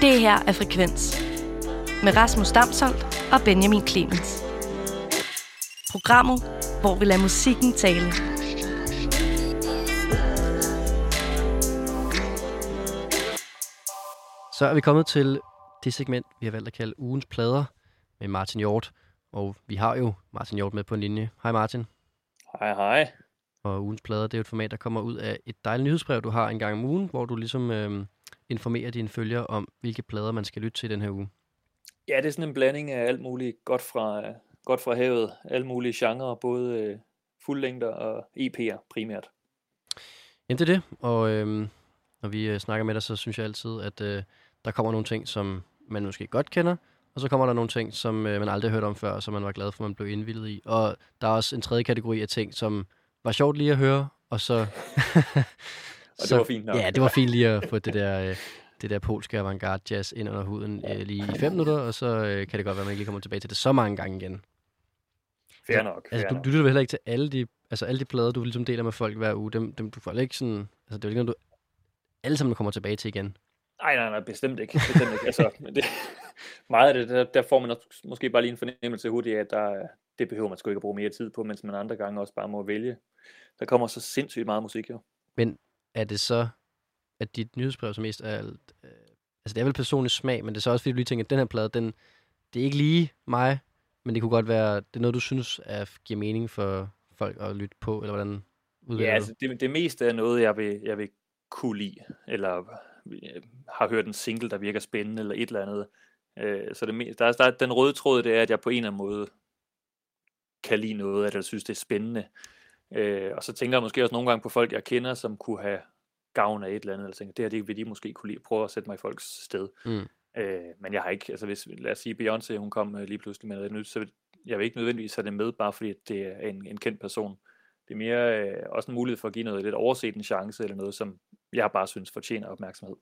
Det her er Frekvens med Rasmus Damsholdt og Benjamin Clemens. Programmet, hvor vi lader musikken tale. Så er vi kommet til det segment, vi har valgt at kalde ugens plader med Martin Hjort. Og vi har jo Martin Hjort med på en linje. Hej Martin. Hej, hej. Og ugens plader, det er jo et format, der kommer ud af et dejligt nyhedsbrev, du har en gang om ugen, hvor du ligesom øh, informerer dine følgere om, hvilke plader man skal lytte til den her uge. Ja, det er sådan en blanding af alt muligt godt fra, godt fra havet, alle mulige genrer, både øh, fuldlængder og EP'er primært. Jamen det er det, og øh, når vi øh, snakker med dig, så synes jeg altid, at øh, der kommer nogle ting, som man måske godt kender, og så kommer der nogle ting, som øh, man aldrig har hørt om før, og som man var glad for, man blev indvildet i. Og der er også en tredje kategori af ting, som var sjovt lige at høre, og så... og det var fint nok. Ja, det var fint lige at få det der, øh, det der polske avantgarde jazz ind under huden øh, lige i fem minutter, og så øh, kan det godt være, at man ikke lige kommer tilbage til det så mange gange igen. Fair nok. Altså, fair du, nok. du lytter vel heller ikke til alle de, altså alle de plader, du ligesom deler med folk hver uge. Dem, dem du får ikke sådan... Altså, det er jo ikke noget, du alle sammen kommer tilbage til igen. Nej, nej, nej, bestemt ikke. Bestemt ikke. Altså, men det, meget af det, der, der får man også, måske bare lige en fornemmelse hurtigt af, at der, det behøver man sgu ikke at bruge mere tid på, mens man andre gange også bare må vælge. Der kommer så sindssygt meget musik, jo. Men er det så, at dit nyhedsbrev som mest er alt... Øh, altså, det er vel personlig smag, men det er så også, fordi du lige tænker, at den her plade, den, det er ikke lige mig, men det kunne godt være, det er noget, du synes er, giver mening for folk at lytte på, eller hvordan udvælger Ja, altså, det, det meste er noget, jeg vil, jeg vil kunne lide, eller øh, har hørt en single, der virker spændende, eller et eller andet. Øh, så det, der, er- der, er- den røde tråd, det er, at jeg på en eller anden måde kan lide noget, jeg synes, det er spændende. Øh, og så tænker jeg måske også nogle gange på folk, jeg kender, som kunne have gavn af et eller andet, eller tænker, det her det vil de måske kunne lide. Prøve at sætte mig i folks sted. Mm. Øh, men jeg har ikke, altså hvis, lad os sige, Beyoncé, hun kom øh, lige pludselig med noget nyt, så vil- jeg vil ikke nødvendigvis have det med, bare fordi at det er en, en kendt person. Det er mere øh, også en mulighed for at give noget lidt overset en chance, eller noget, som jeg bare synes fortjener opmærksomhed.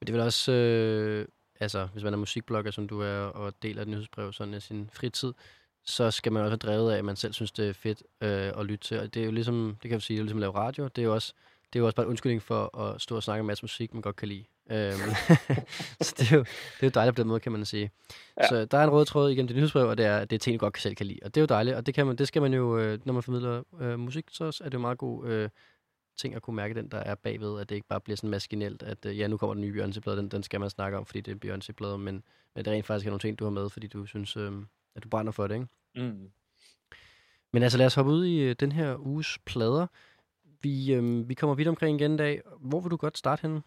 Men det vel også, øh, altså hvis man er musikblogger, som du er, og deler et nyhedsbrev sådan i sin fritid, så skal man også være drevet af, at man selv synes, det er fedt øh, at lytte til. Og det er jo ligesom, det kan jeg sige, det er ligesom at lave radio. Det er jo også, det er jo også bare en undskyldning for at stå og snakke om en masse musik, man godt kan lide. Øhm, så det er, jo, det er jo dejligt på den måde, kan man sige. Ja. Ja. Så der er en rød tråd igennem det nyhedsbrev, og det er, det er ting, du godt selv kan lide. Og det er jo dejligt, og det, kan man, det skal man jo, øh, når man formidler øh, musik, så er det jo meget god øh, ting at kunne mærke den, der er bagved, at det ikke bare bliver sådan maskinelt, at øh, ja, nu kommer den nye Beyoncé-plade, den, den skal man snakke om, fordi det er en Beyoncé-plade, men, men det er rent faktisk er nogle ting, du har med, fordi du synes, øh, at du brænder for det, ikke? Mm. Men altså lad os hoppe ud i øh, den her uges plader. Vi, øh, vi kommer vidt omkring igen i dag. Hvor vil du godt starte henne?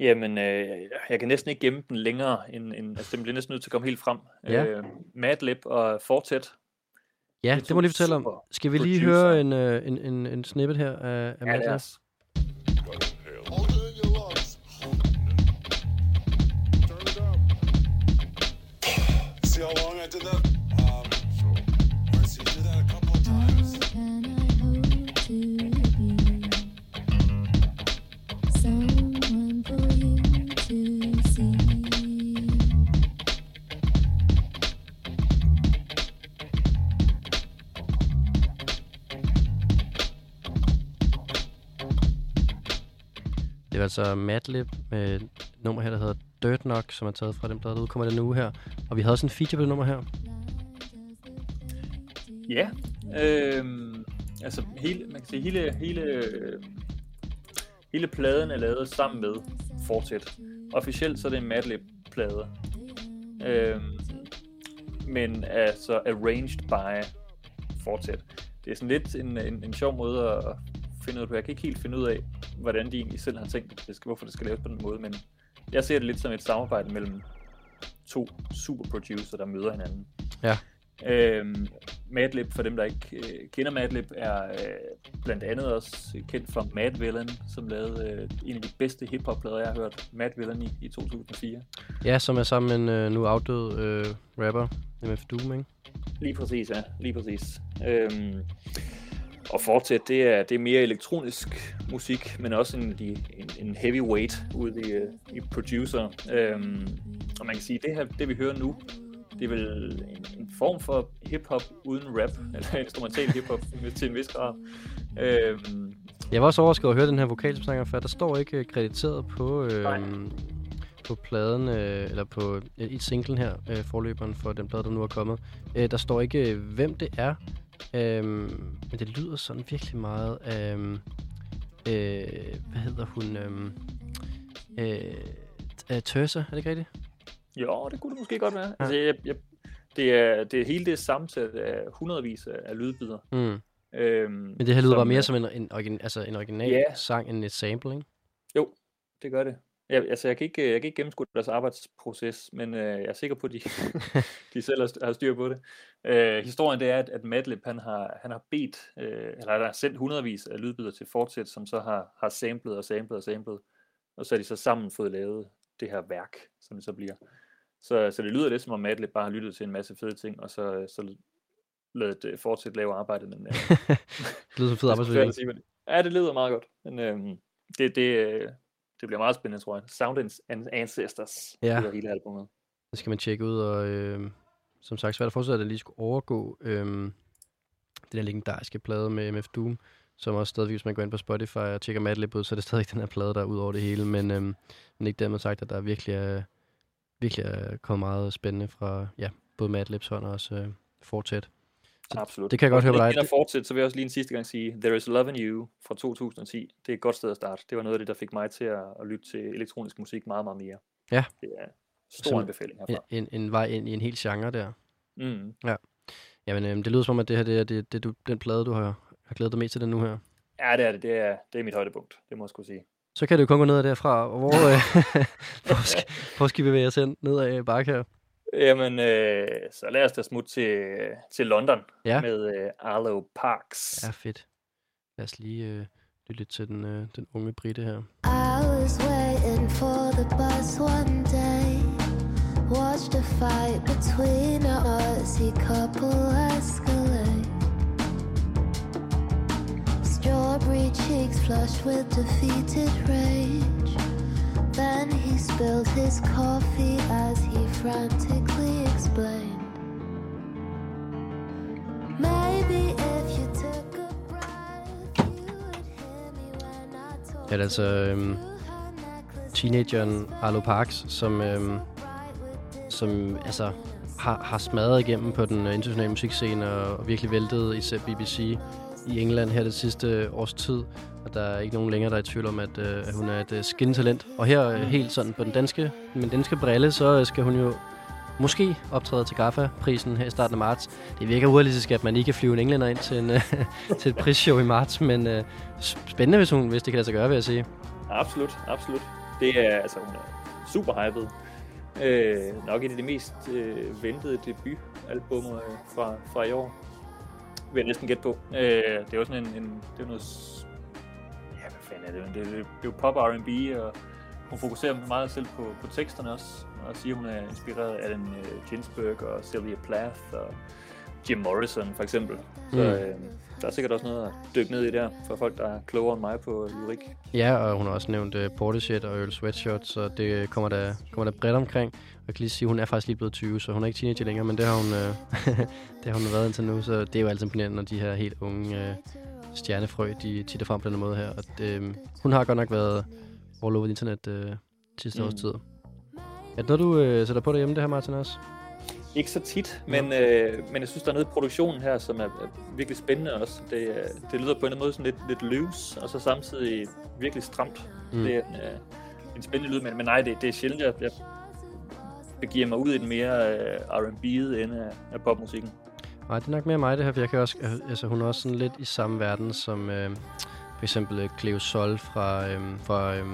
Jamen, øh, jeg kan næsten ikke gemme den længere, end, end altså, den bliver næsten nødt til at komme helt frem. Ja. Øh, Madlib og Fortet. Ja, Det det, må lige fortælle om. Skal vi lige producer. høre en, øh, en, en, en snippet her af, af Ja, Madlib? Altså Madlib med et nummer her, der hedder Dirt Knock, som er taget fra den plade, der udkommer den uge her. Og vi havde også en feature på det nummer her. Ja, øh, altså hele, man kan sige, hele, hele, øh, hele pladen er lavet sammen med Fortet. Officielt så er det en Madlib-plade. Øh, men altså arranged by Fortet. Det er sådan lidt en, en, en sjov måde at finde ud af. Jeg kan ikke helt finde ud af, hvordan de egentlig selv har tænkt, at det skal, hvorfor det skal laves på den måde, men jeg ser det lidt som et samarbejde mellem to super producer, der møder hinanden. Ja. Øhm, Madlib, for dem der ikke øh, kender Madlib, er øh, blandt andet også kendt fra Mad Villain, som lavede øh, en af de bedste hiphop-plader, jeg har hørt. Mad Villain i, i 2004. Ja, som er sammen med en øh, nu afdød øh, rapper, MF Doom, ikke? Lige præcis, ja. Lige præcis. Øhm, og fortsat, det er, det er mere elektronisk musik, men også en, en, en heavyweight ude i, i producer. Øhm, og man kan sige, det her, det vi hører nu, det er vel en, en form for hip-hop uden rap, eller instrumental hip-hop til en vis grad. Øhm, Jeg var også overrasket over at høre den her vokal, som snakker før. Der står ikke øh, krediteret på, øh, Nej. på pladen, øh, eller på øh, i singlen her, øh, forløberen for den plade, der nu er kommet. Øh, der står ikke, øh, hvem det er, øh, men det lyder sådan virkelig meget af, øh, hvad hedder hun, øh, øh, øh, Tørsa, er det ikke rigtigt? Jo, det kunne det måske godt være. Ja. Altså, jeg, jeg, det, er, det er hele det sammensæt af hundredvis af, lydbider. Mm. Øhm, Men det her lyder bare mere øh, som en, en, origin, altså en original Ja. sang end et sample, ikke? Jo, det gør det. Jeg, altså, jeg kan ikke, jeg kan ikke gennemskue deres arbejdsproces, men øh, jeg er sikker på, at de, de selv har st- har styr på det. Øh, historien det er, at, at Madlib, han har, han har bedt, øh, eller han har sendt hundredvis af lydbider til Fortsæt, som så har, har samlet og samlet og samlet, og så har de så sammen fået lavet det her værk, som det så bliver. Så, så det lyder lidt som om Madlib bare har lyttet til en masse fede ting, og så, så lavet øh, Fortsæt lave arbejdet, men øh, Det lyder som fed er men- Ja, det lyder meget godt. Men øhm, det, det, øh, det bliver meget spændende, tror jeg. Sound and Ancestors Ja. hedder hele albumet. Det skal man tjekke ud, og øh, som sagt, svært at forestille, at det lige skulle overgå øh, den der legendariske plade med MF Doom, som også stadigvæk, hvis man går ind på Spotify og tjekker Madlib ud, så er det stadig den her plade, der er ud over det hele, men, øh, men ikke dermed sagt, at der virkelig er, virkelig er kommet meget spændende fra ja, både Madlibs hånd og også øh, fortsæt. Så Absolut. det kan jeg godt høre på dig. Inden at fortsætte, så vil jeg også lige en sidste gang sige, There is Love in You fra 2010. Det er et godt sted at starte. Det var noget af det, der fik mig til at, at lytte til elektronisk musik meget, meget mere. Ja. Det er stor anbefaling En, herfra. en, en vej ind i en hel genre der. Mm. Jamen, øh, det lyder som om, at det her det er det, det, du, den plade, du har, har glædet dig mest til den nu her. Ja, det er det. Det er, det er mit højdepunkt. Det må jeg skulle sige. Så kan det jo kun gå ned derfra. Og hvor, øh, hvor, skal, hvor skal vi bevæge os hen? Ned ad bakke her? Jamen, øh, så lad os da smutte til, til London Ja. med øh, Arlo Parks. Ja, fedt. Lad os lige øh, lytte lidt til den, øh, den unge Britte her. I was waiting for the bus one day. Watched a fight between a Aussie couple escalate. Strawberry cheeks flushed with defeated rage. Then he spilled his coffee as he frantically explained. Maybe if you took a breath, you would hear me when I talk. Ja, det er altså øhm, teenageren Arlo Parks, som, øhm, som altså, har, har smadret igennem på den øh, internationale musikscene og, og virkelig væltet især BBC i England her det sidste års tid. Og der er ikke nogen længere, der er i tvivl om, at, øh, at hun er et øh, skintalent. Og her øh, helt sådan på den danske, med den danske brille, så øh, skal hun jo måske optræde til GAFA-prisen her i starten af marts. Det virker urealistisk, at man ikke kan flyve en englænder ind til, en, øh, til et prisshow i marts, men øh, spændende, hvis, hun, hvis det kan lade sig gøre, vil jeg sige. Absolut, absolut. Det er, altså, hun er super hyped. Øh, nok et af de mest øh, ventede debutalbummer øh, fra, fra i år. Vil jeg næsten gætte på. Øh, det er jo sådan en, en det er noget, ja, det? Det, det, er jo pop R&B, og hun fokuserer meget selv på, på teksterne også, og siger, hun er inspireret af den uh, Ginsberg og Sylvia Plath og Jim Morrison for eksempel. Så Mm. øh, der er sikkert også noget at dykke ned i der, for folk, der er klogere end mig på lyrik. Ja, og hun har også nævnt uh, Portishead og Earl Sweatshirt, så det kommer der, kommer der bredt omkring. Og jeg kan lige sige, at hun er faktisk lige blevet 20, så hun er ikke teenager længere, men det har hun, uh, det har hun været indtil nu, så det er jo altid imponerende, når de her helt unge uh, stjernefrø, de titter frem på den måde her. Og det, um, hun har godt nok været all over internet uh, sidste mm. års Mm. tid. Er det noget, du uh, sætter på derhjemme, det her, Martin, også? Ikke så tit, men, øh, men jeg synes, der er noget i produktionen her, som er, er virkelig spændende også. Det, er- det lyder på en eller anden måde sådan lidt, lidt loose, og så samtidig virkelig stramt. Mm. Mm. Det er en, øh, en spændende lyd, men, men nej, det, det er sjældent, jeg, jeg begiver mig ud i den mere øh, R&B'ede ende af, af popmusikken. Nej, det er nok mere mig det her, for jeg kan også, altså, hun er også sådan lidt i samme verden som øh, for eksempel øh, Cleo Sol fra, øh, fra øh,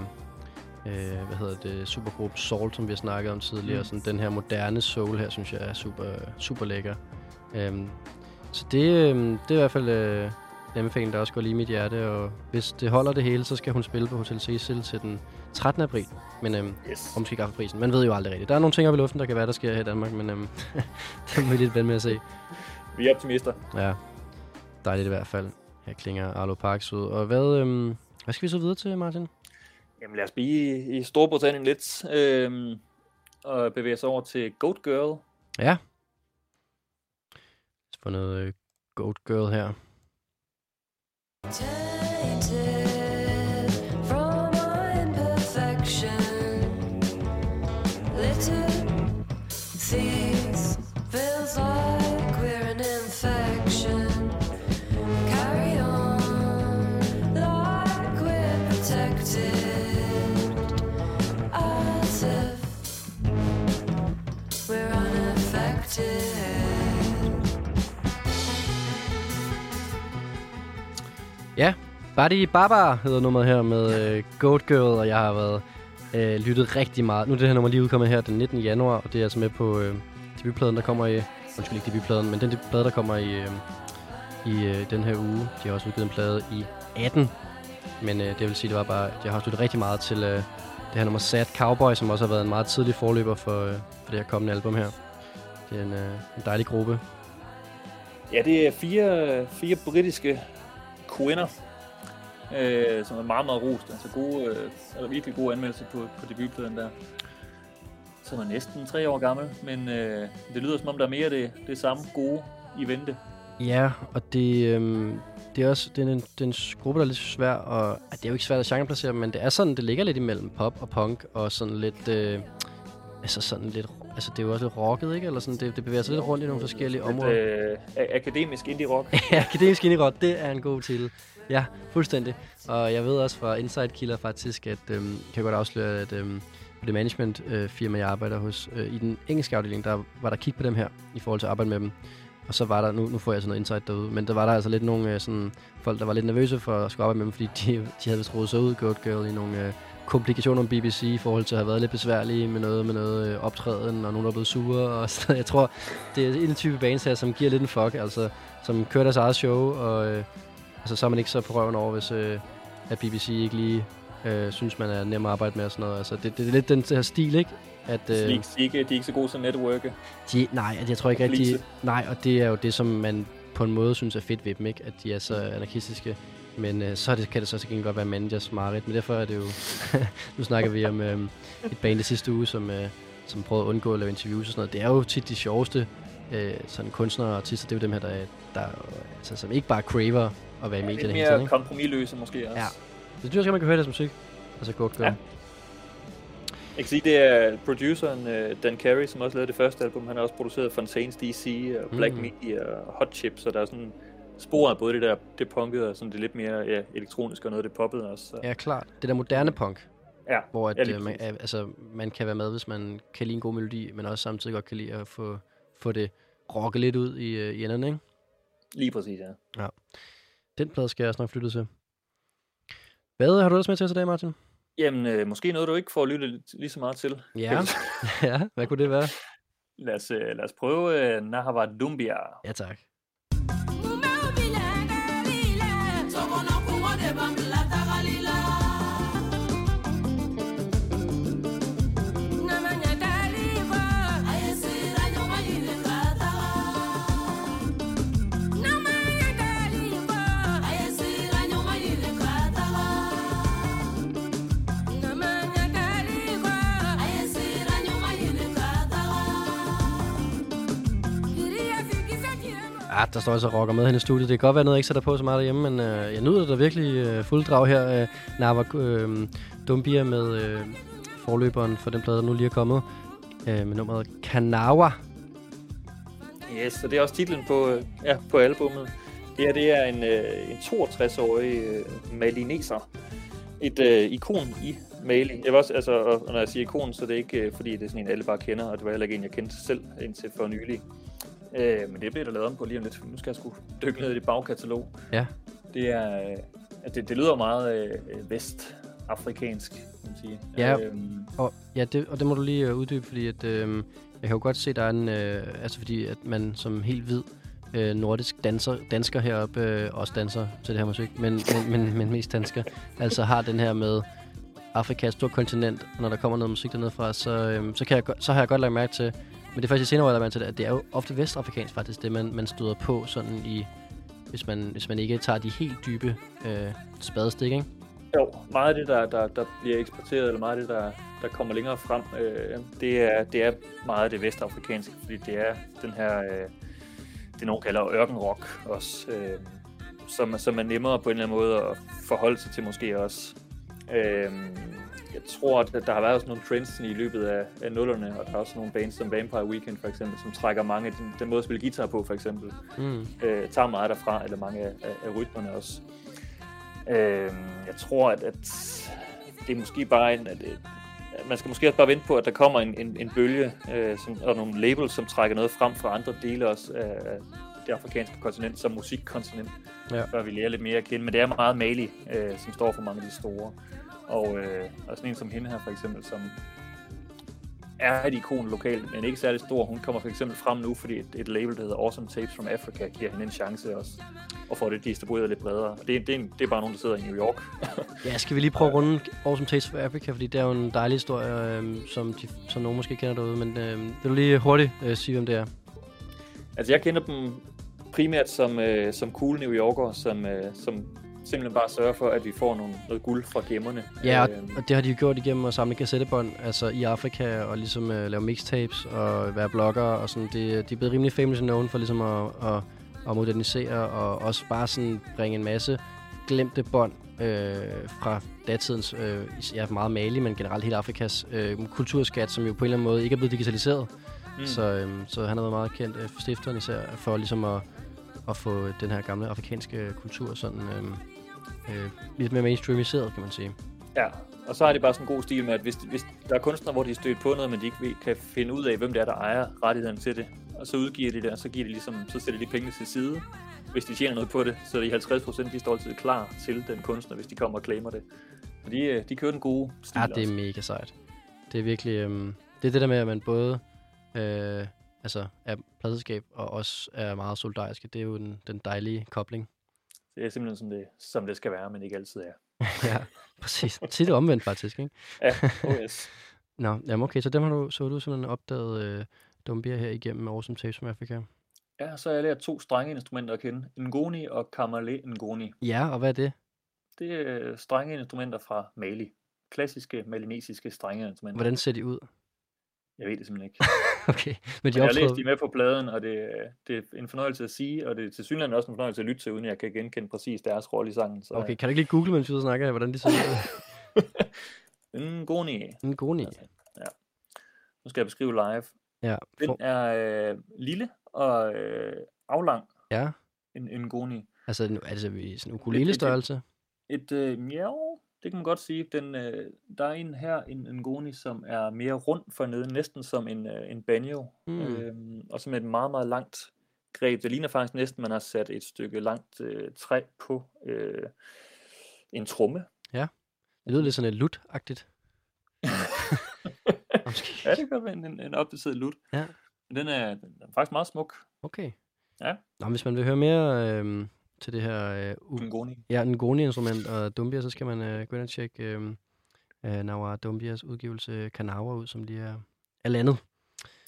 øh, hvad hedder det, supergruppe Salt, som vi har snakket om tidligere. Mm. Sådan, den her moderne soul her, synes jeg er super, super lækker. Øhm, så det, øh, det er i hvert fald øh, en anbefaling, der også går lige i mit hjerte. Og hvis det holder det hele, så skal hun spille på Hotel Cecil til den 13. april. Men øhm, Yes. og måske prisen. Man ved jo aldrig rigtigt. Der er nogle ting oppe i luften, der kan være, der sker her i Danmark, men øhm, det må vi lidt vente med at se. Vi er optimister. Ja, dejligt i hvert fald. Her klinger Arlo Parks ud. Og hvad, øhm, hvad skal vi så videre til, Martin? Jamen lad os blive i, i Storbritannien lidt, øh, og bevæge os over til Goat Girl. Ja. Lad os få noget øh, Goat Girl her. Tainted Ja, Buddy Baba hedder nummeret her med øh, Goat Girl, og jeg har været øh, lyttet rigtig meget. Nu er det her nummer lige udkommet her den 19. januar, og det er altså med på øh, debutpladen, der kommer i... Undskyld, ikke debutpladen, men den plade, der kommer i, øh, i øh, den her uge. De har også udgivet en plade i 18. Men øh, det vil sige, det var bare, at jeg har lyttet rigtig meget til øh, det her nummer Sad Cowboy, som også har været en meget tidlig forløber for, øh, for det her kommende album her. Det er en, øh, en dejlig gruppe. Ja, det er fire, fire britiske kvinder, øh, som er meget, meget rost. Altså gode, øh, eller virkelig gode anmeldelser på, på debutpladen der. Som er næsten tre år gammel, men øh, det lyder som om, der er mere det, det samme gode i vente. Ja, og det, øhm, det er også det er en, det er en gruppe, der er lidt svær, og at det er jo ikke svært at genreplacere, men det er sådan, det ligger lidt imellem pop og punk, og sådan lidt, øh, altså sådan lidt, altså det er jo også lidt rocket, ikke? Eller sådan, det, det bevæger sig lidt rundt i nogle forskellige områder. Lidt, øh, a- akademisk indie rock. Ja, akademisk indie det er en god titel. Ja, fuldstændig. Og jeg ved også fra Inside Killer faktisk, at øhm, kan jeg godt afsløre, at øhm, på det management øh, firma, jeg arbejder hos, øh, i den engelske afdeling, der var der kig på dem her, i forhold til at arbejde med dem. Og så var der, nu, nu får jeg sådan noget insight derude, men der var der altså lidt nogle øh, sådan, folk, der var lidt nervøse for at skulle arbejde med dem, fordi de, de havde vist rodet sig ud, Goat Girl, i nogle øh, komplikationer om BBC i forhold til at have været lidt besværlige med noget, med noget øh, optræden, og nogen, der er blevet sure. Og sådan jeg tror, det er en type bands her, som giver lidt en fuck, altså som kører deres eget show, og øh, altså, så er man ikke så på røven over, hvis øh, at BBC ikke lige øh, synes, man er nem at arbejde med og sådan noget. Altså, det, det er lidt den her stil, ikke? At, De, er øh, ikke, de, er ikke, de er ikke så gode til at networke. de, nej, at jeg tror ikke rigtig... Nej, og det er jo det, som man på en måde synes er fedt ved dem, ikke? At de er så anarkistiske. Men øh, så det, kan det så til gengæld godt være managers mareridt. Men derfor er det jo... nu snakker vi om øh, et band det sidste uge, som, øh, som prøvede at undgå at lave interviews og sådan noget. Det er jo tit de sjoveste øh, sådan kunstnere og artister. Det er jo dem her, der, er- der er, altså, som ikke bare craver at være i Lidt medierne hele tiden. mere Ikke? kompromilløse måske også. Ja. Så det er også, man kan høre deres musik. Altså Goat Girl. Ja. Jeg kan sige, det er produceren uh, Dan Carey, som også lavede det første album. Han har også produceret Fontaines DC og Black Mm. Media og Hot Chip, så der er sådan spor af både det der det punkede og sådan det lidt mere ja, elektroniske og noget det poppede også. Så. Ja, klart. Det der moderne punk. Ja, Hvor at, ja, øh, man, altså, man kan være med, hvis man kan lide en god melodi, men også samtidig godt kan lide at få, få det rocket lidt ud i, øh, i enderne, ikke? Lige præcis, ja. Den plade skal jeg også nok flytte til. Hvad har du ellers med til os i dag, Martin? Jamen, øh, måske noget, du ikke får lyttet lige så meget til. Ja. ja, hvad kunne det være? lad, os, øh, lad os prøve øh, Nahava Dumbia. Ja, tak. Ja, der står altså også rocker med hende i studiet. Det kan godt være noget, jeg ikke sætter på så meget derhjemme, men øh, jeg nyder der virkelig øh, fuld drag her. Øh, Nava øh, Dumbia med øh, forløberen for den plade, der nu lige er kommet. Øh, med nummeret Kanawa. Yes, så det er også titlen på, øh, ja, på albummet. Det her det er en, øh, en 62-årig øh, malineser. Et øh, ikon i Mali. Jeg vil også, altså, og når jeg siger ikon, så er det ikke øh, fordi, det er sådan en, alle bare kender, og det var heller ikke en, jeg kendte selv indtil for nylig. Øh, men det bliver der lavet om på lige om lidt. Nu skal jeg sgu dykke ned i det bagkatalog. Ja. Det er, øh, det, det lyder meget øh, vestafrikansk, kan man sige. Ja. Øhm, Og, ja, det, og det må du lige øh, uddybe, fordi at, øh, jeg kan jo godt se, der er en, øh, altså fordi at man som helt hvid øh, nordisk danser, dansker heroppe øh, også danser til det her musik, men, men, men, men mest dansker, altså har den her med Afrika, et stort kontinent, og når der kommer noget musik dernede fra, så, øh, så, kan jeg, så har jeg godt lagt mærke til, men det er faktisk senere år, jeg til det, at det er jo ofte vestafrikansk faktisk, det man, man støder på sådan i, hvis man, hvis man ikke tager de helt dybe øh, spadestik, ikke? Jo, meget af det, der, der, der bliver eksporteret, eller meget af det, der, der kommer længere frem, øh, det, er, det er meget af det vestafrikanske, fordi det er den her, øh, det nogen kalder ørkenrock også, øh, som, som er nemmere på en eller anden måde at forholde sig til måske også. Øh, jeg tror, at der har været også nogle trends i løbet af, af nullerne, og der er også nogle bands som Vampire Weekend for eksempel, som trækker mange af den, den måde at spille guitar på for eksempel Mm. øh, tager meget derfra, eller mange af, af, af rytmerne også. Øh, jeg tror, at, at det er måske bare en... At, at man skal måske også bare vente på, at der kommer en, en, en bølge øh, som, og nogle labels, som trækker noget frem fra andre dele også af af det afrikanske kontinent, som musikkontinent, Ja. før vi lærer lidt mere at kende. Men det er meget Mali, øh, som står for mange af de store. Og, øh, og sådan en som hende her for eksempel, som er et ikon lokalt, men ikke særlig stor. Hun kommer for eksempel frem nu, fordi et, et label, der hedder Awesome Tapes from Africa, giver hende en chance også, og får det distribueret lidt bredere. Og det, det, er en, det er bare nogen, der sidder i New York. Ja, skal vi lige prøve at runde Awesome Taste for Africa, fordi det er jo en dejlig historie, øh, som, de, som nogen måske kender derude, men øh, vil du lige hurtigt øh, sige, hvem det er? Altså, jeg kender dem primært som, øh, som cool New Yorker, som, øh, som simpelthen bare sørger for, at vi får nogle, noget guld fra gemmerne. Ja, og, Øhm, og det har de jo gjort igennem at samle kassettebånd altså i Afrika, og ligesom øh, lave mixtapes og være blogger, og sådan. Det, de er blevet rimelig famous known for ligesom at, at, at modernisere, og også bare sådan bringe en masse glemte bånd øh, fra datidens, øh, ja, meget Mali, men generelt hele Afrikas øh, kulturskat, som jo på en eller anden måde ikke er blevet digitaliseret. Mm. Så, øh, så han har været meget kendt, øh, stifteren især, for ligesom at, at få den her gamle afrikanske kultur sådan øh, øh, lidt mere mainstreamiseret, kan man sige. Ja, og så har de bare sådan en god stil med, at hvis, hvis der er kunstnere, hvor de er stødt på noget, men de ikke kan finde ud af, hvem det er, der ejer rettighederne til det, og så udgiver de det, og så, giver de ligesom, så sætter de pengene til side. Hvis de tjener noget på det, så er de 50 procent, de står altid klar til den kunstner, hvis de kommer og claimer det. Og de, øh, de kører den gode stil Ja, det er også. mega sejt. Det er virkelig... Øhm, det er det der med, at man både øh, altså, er pladselskab og også er meget solidariske. Det er jo den, den dejlige kobling. Det er simpelthen som det, som det skal være, men ikke altid er. ja, præcis. Tit omvendt faktisk, ikke? Ja, oh yes. Nå, jamen okay, så dem har du, så du simpelthen opdaget øh, Dumbia her igennem Awesome Tapes from Africa. Ja, så har jeg lært to strengeinstrumenter at kende. Ngoni og Kamale Ngoni. Ja, og hvad er det? Det er strengeinstrumenter fra Mali. Klassiske malinesiske strengeinstrumenter. Hvordan ser de ud? Jeg ved det simpelthen ikke. Okay, men de Jeg har læst optræder... de med på pladen, og det, det er en fornøjelse at sige, og det er til synligheden også en fornøjelse at lytte til, uden jeg kan genkende præcis deres rolle i sangen. Så, Okay, kan du ikke lige google, mens vi snakker, hvordan de ser ud? Ngoni. En goni. Ja. Nu skal jeg beskrive live. Ja, Den for, er øh, lille og øh, aflang, ja. en, en Ngoni. Altså, altså sådan en ukulele-størrelse. Et øh, miau, det kan man godt sige. Den, øh, der er en her, en, en Ngoni, som er mere rund for neden, næsten som en, øh, en banjo. Mm. Øhm, og som et meget, meget langt greb. Det ligner faktisk næsten, man har sat et stykke langt øh, træ på øh, en tromme. Det lyder lidt sådan lidt lut-agtigt. Ja, det kan være en, en, en opdateret lut. Ja. Den er, den er faktisk meget smuk. Okay. Ja. Nå, hvis man vil høre mere øhm, til det her øh, u- Ngoni. ja, Ngoni-instrument og Dumbia, så skal man øh, gå ind og tjekke øh, øh, Nawar Dumbias udgivelse Kanawa ud, som lige er, er landet.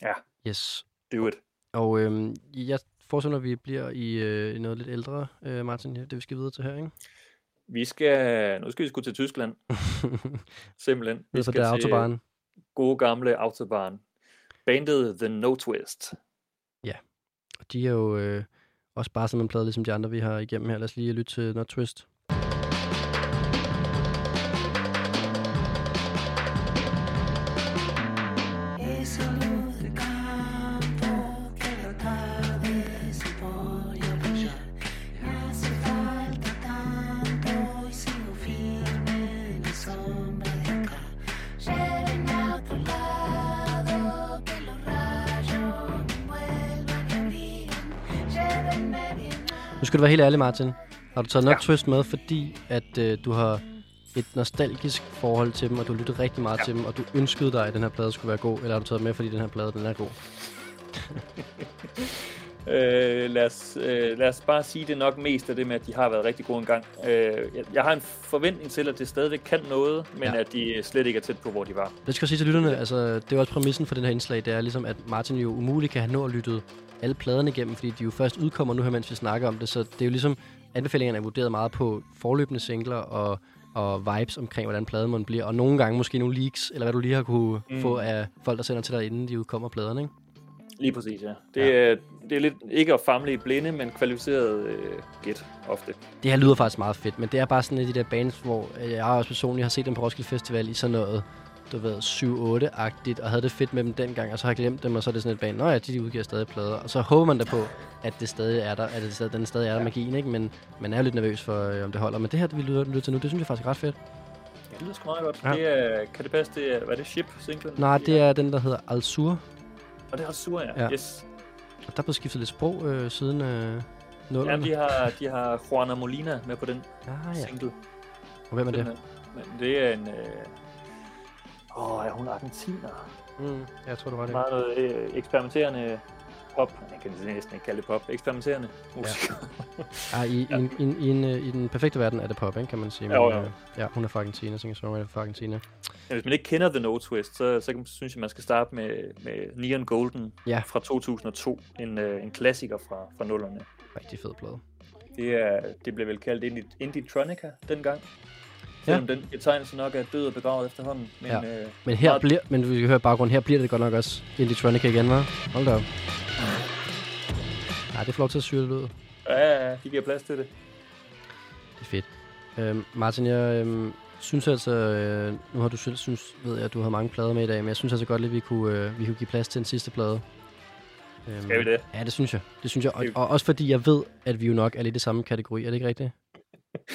Ja. Yes. Do it. Og øh, jeg forestiller, at vi bliver i øh, i noget lidt ældre, øh, Martin, det vi skal videre til her, ikke? Vi skal, nu skal vi sgu til Tyskland, simpelthen. Vi skal der til autobahn. gode gamle Autobahn. Bandet The No Twist. Og de er jo øh, også bare sådan en plade, ligesom de andre, vi har igennem her. Lad os lige lytte til Not Twist. Nu skal du være helt ærlig, Martin. Har du taget Not Ja. Twist med, fordi at øh, du har et nostalgisk forhold til dem, og du lyttet rigtig meget ja. Til dem, og du ønskede dig, at den her plade skulle være god, eller har du taget med, fordi den her plade, den er god? Øh, lad, os, øh, lad os bare sige det nok mest af det med, at de har været rigtig gode engang. Øh, jeg, jeg har en forventning til, at det stadigvæk kan noget, men Ja. at de slet ikke er tæt på, hvor de var. Det skal jeg sige til lytterne, altså det er også præmissen for den her indslag, det er ligesom, at Martin jo umuligt kan have nå at lyttet alle pladerne igennem, fordi de jo først udkommer nu her, mens vi snakker om det, så det er jo ligesom, anbefalingerne er vurderet meget på forløbende singler og, og vibes omkring, hvordan pladen må bliver, og nogle gange måske nogle leaks, eller hvad du lige har kunne mm. Få af folk, der sender til dig, inden de udkommer pladerne, ikke? Lige præcis, ja. Det, er, det er lidt ikke at famle i blinde, men kvalificeret øh, gæt ofte. Det her lyder faktisk meget fedt, men det er bare sådan et af de der bands, hvor jeg også personligt har set dem på Roskilde Festival i sådan noget, du ved, 7-8-agtigt, og havde det fedt med dem dengang, og så har jeg glemt dem, og så er det sådan et band, nå ja, de udgiver stadig plader, og så håber man da på, at det stadig er der, at det stadig, den stadig er der magien, ikke? Men man er jo lidt nervøs for, øh, om det holder. Men det her, det vi lytter, lytter til nu, det synes jeg faktisk er ret fedt. Det lyder sgu meget godt. Ja. Ja. Det er, kan det passe, det er, hvad er det, Ship singlen? Nej, det er den, der hedder Al-Sur, Og det er også sur, ja. Ja. ja. Yes. og der er blevet skiftet lidt sprog øh, siden øh, nullerne. Ja, de har, de har Juana Molina med på den Ah, ja. ja. single. Og hvem er det? Men det er en... Øh... Åh, er hun argentiner? Mm, jeg tror, det var det. Meget noget øh, eksperimenterende pop. Jeg kan næsten ikke kalde det pop. Eksperimenterende musik. Ah, i, ja. i, en- i, en- i, en, øh, I den perfekte verden er det pop, ikke, kan man sige. Jo, jo. øh, ja, hun er fra Argentina, singer songwriter fra Argentina. Ja, hvis man ikke kender The No Twist, så, så kan- synes jeg, man skal starte med, med Neon Golden Ja. fra 2002. En, øh, en klassiker fra, fra nullerne. Rigtig fed plade. Det, er, det blev vel kaldt Indie, Indie-tronica dengang. Ja. Selvom den betegnelse nok er død og begravet efterhånden. Men, Ja. øh, Men her meget- bliver, men vi kan høre i baggrunden, her bliver det godt nok også Indietronica igen, hva'? Hold da op. Nej, det er flot til at syre det ud. Ja, ja, de giver plads til det. Det er fedt. Øhm, Martin, jeg øhm, synes altså, øh, nu har du selv synes, ved jeg, at du har mange plader med i dag, men jeg synes altså godt, at vi kunne, øh, vi kunne give plads til en sidste plade. Øhm, Skal vi det? Ja, det synes jeg. Det synes jeg. Og, og også fordi jeg ved, at vi jo nok er lidt i samme kategori. Er det ikke rigtigt?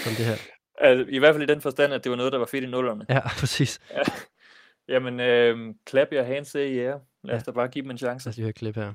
Som det her. Altså, I hvert fald i den forstand, at det var noget, der var fedt i nullerne. Ja, præcis. Jamen, øh, clap your hands, say yeah. Lad os Ja. da bare give dem en chance. Lad os lige høre et klip her.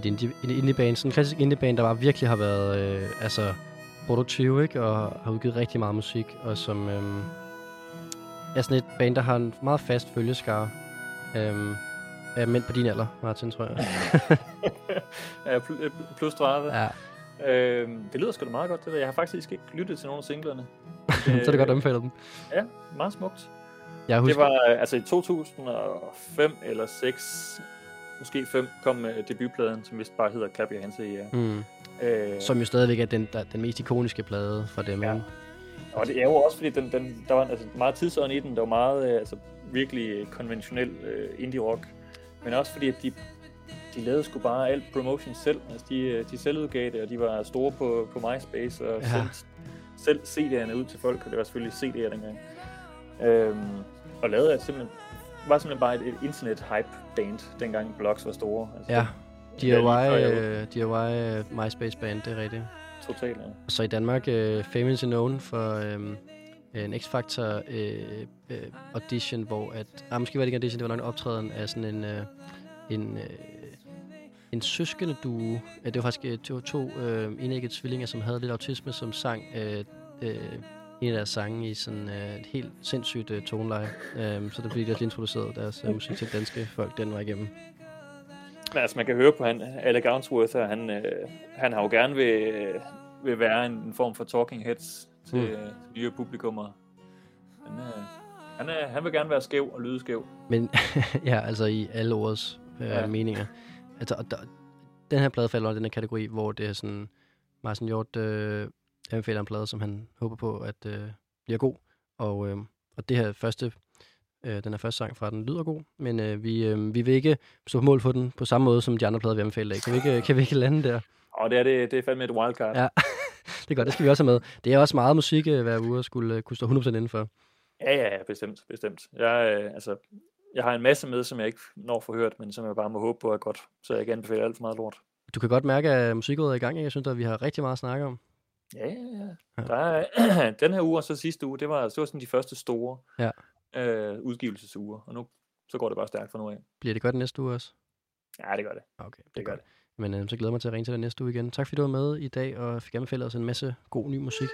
Et indie, en indie-band, sådan en klassisk indie-band, der bare virkelig har været øh, altså, produktiv, ikke? Og har udgivet rigtig meget musik, og som øh, er sådan et band, der har en meget fast følgeskare. Øh, af mænd på din alder, Martin, tror jeg. ja, øh, plus 30. ja, Øh, det lyder sgu da meget godt, det der. Jeg har faktisk ikke lyttet til nogen af singlerne. så er det godt anbefalet dem. Ja, meget smukt. Jeg Det husker, var øh, altså i 2005 eller 6, måske 5, kom øh, debutpladen, som vist bare hedder Clap Your Hands i mm, øh, som jo stadigvæk er den, der, den mest ikoniske plade fra dem. Ja. Og det er jo også, fordi den, den, der var altså, meget tidsånd i den. Der var meget øh, altså, virkelig øh, konventionel øh, indie-rock. Men også fordi, at de, de lavede sgu bare alt promotion selv. Altså, de, øh, de selv udgav det, og de var store på, på MySpace og Ja. ja. sendte selv CD'erne ud til folk, og det var selvfølgelig CD'er dengang. Øhm, og lavede at simpelthen, var simpelthen bare et, et internet-hype-band, dengang blogs var store. Altså, Ja, DIY, øh, DIY øh, MySpace-band, det er rigtigt. Totalt, ja. Så i Danmark øh, famous and known for øh, en X-Factor øh, øh, audition, hvor at... Ah, måske var det ikke en audition, det var nok en optræden af sådan en... Øh, en øh, en søskende duo. Ja, det var faktisk øh, det var to øh, enæggede tvillinger, som havde lidt autisme, som sang øh, øh, en af deres sange i sådan øh, et helt sindssygt øh, toneleje. Øh, så det blev de også introduceret deres øh, musik til danske folk den var igennem. Men altså, man kan høre på han, Alec Gownsworth, at han, øh, han har jo gerne vil, øh, vil være en, en form for talking heads til, Mm. mm. til nye publikummer. Han, øh, han, er, han vil gerne være skæv og lyde skæv. Men ja, altså i alle ordets øh. Ja. meninger. Altså, og der, den her plade falder under den her kategori, hvor det er sådan, Martin Hjort øh, anbefaler en plade, som han håber på, at øh, bliver god. Og, øh, og det her første, øh, den her første sang fra den lyder god, men øh, vi, øh, vi vil ikke stå på mål for den på samme måde, som de andre plader, vi anbefaler. Kan vi ikke, kan vi ikke lande der? Og det er, det, det er fandme et wildcard. Ja. Det er godt, det skal vi også have med. Det er også meget musik øh, hver uge at skulle øh, kunne stå 100% indenfor. ja, ja, ja bestemt. bestemt. Jeg, øh, altså, jeg har en masse med, som jeg ikke når for hørt, men som jeg bare må håbe på er godt, så jeg kan anbefale alt for meget lort. Du kan godt mærke, at musikåret er i gang. ikke? Jeg synes, at vi har rigtig meget at snakke om. Ja, ja, Ja. Der er, den her uge og så sidste uge, det var, det var sådan de første store Ja. øh, udgivelsesuger, og nu så går det bare stærkt fra nu af. Bliver det godt næste uge også? Ja, det gør det. Okay, Det gør det. Men øh, så glæder jeg mig til at ringe til dig næste uge igen. Tak fordi du var med i dag, og fik anbefalet os en masse god ny musik.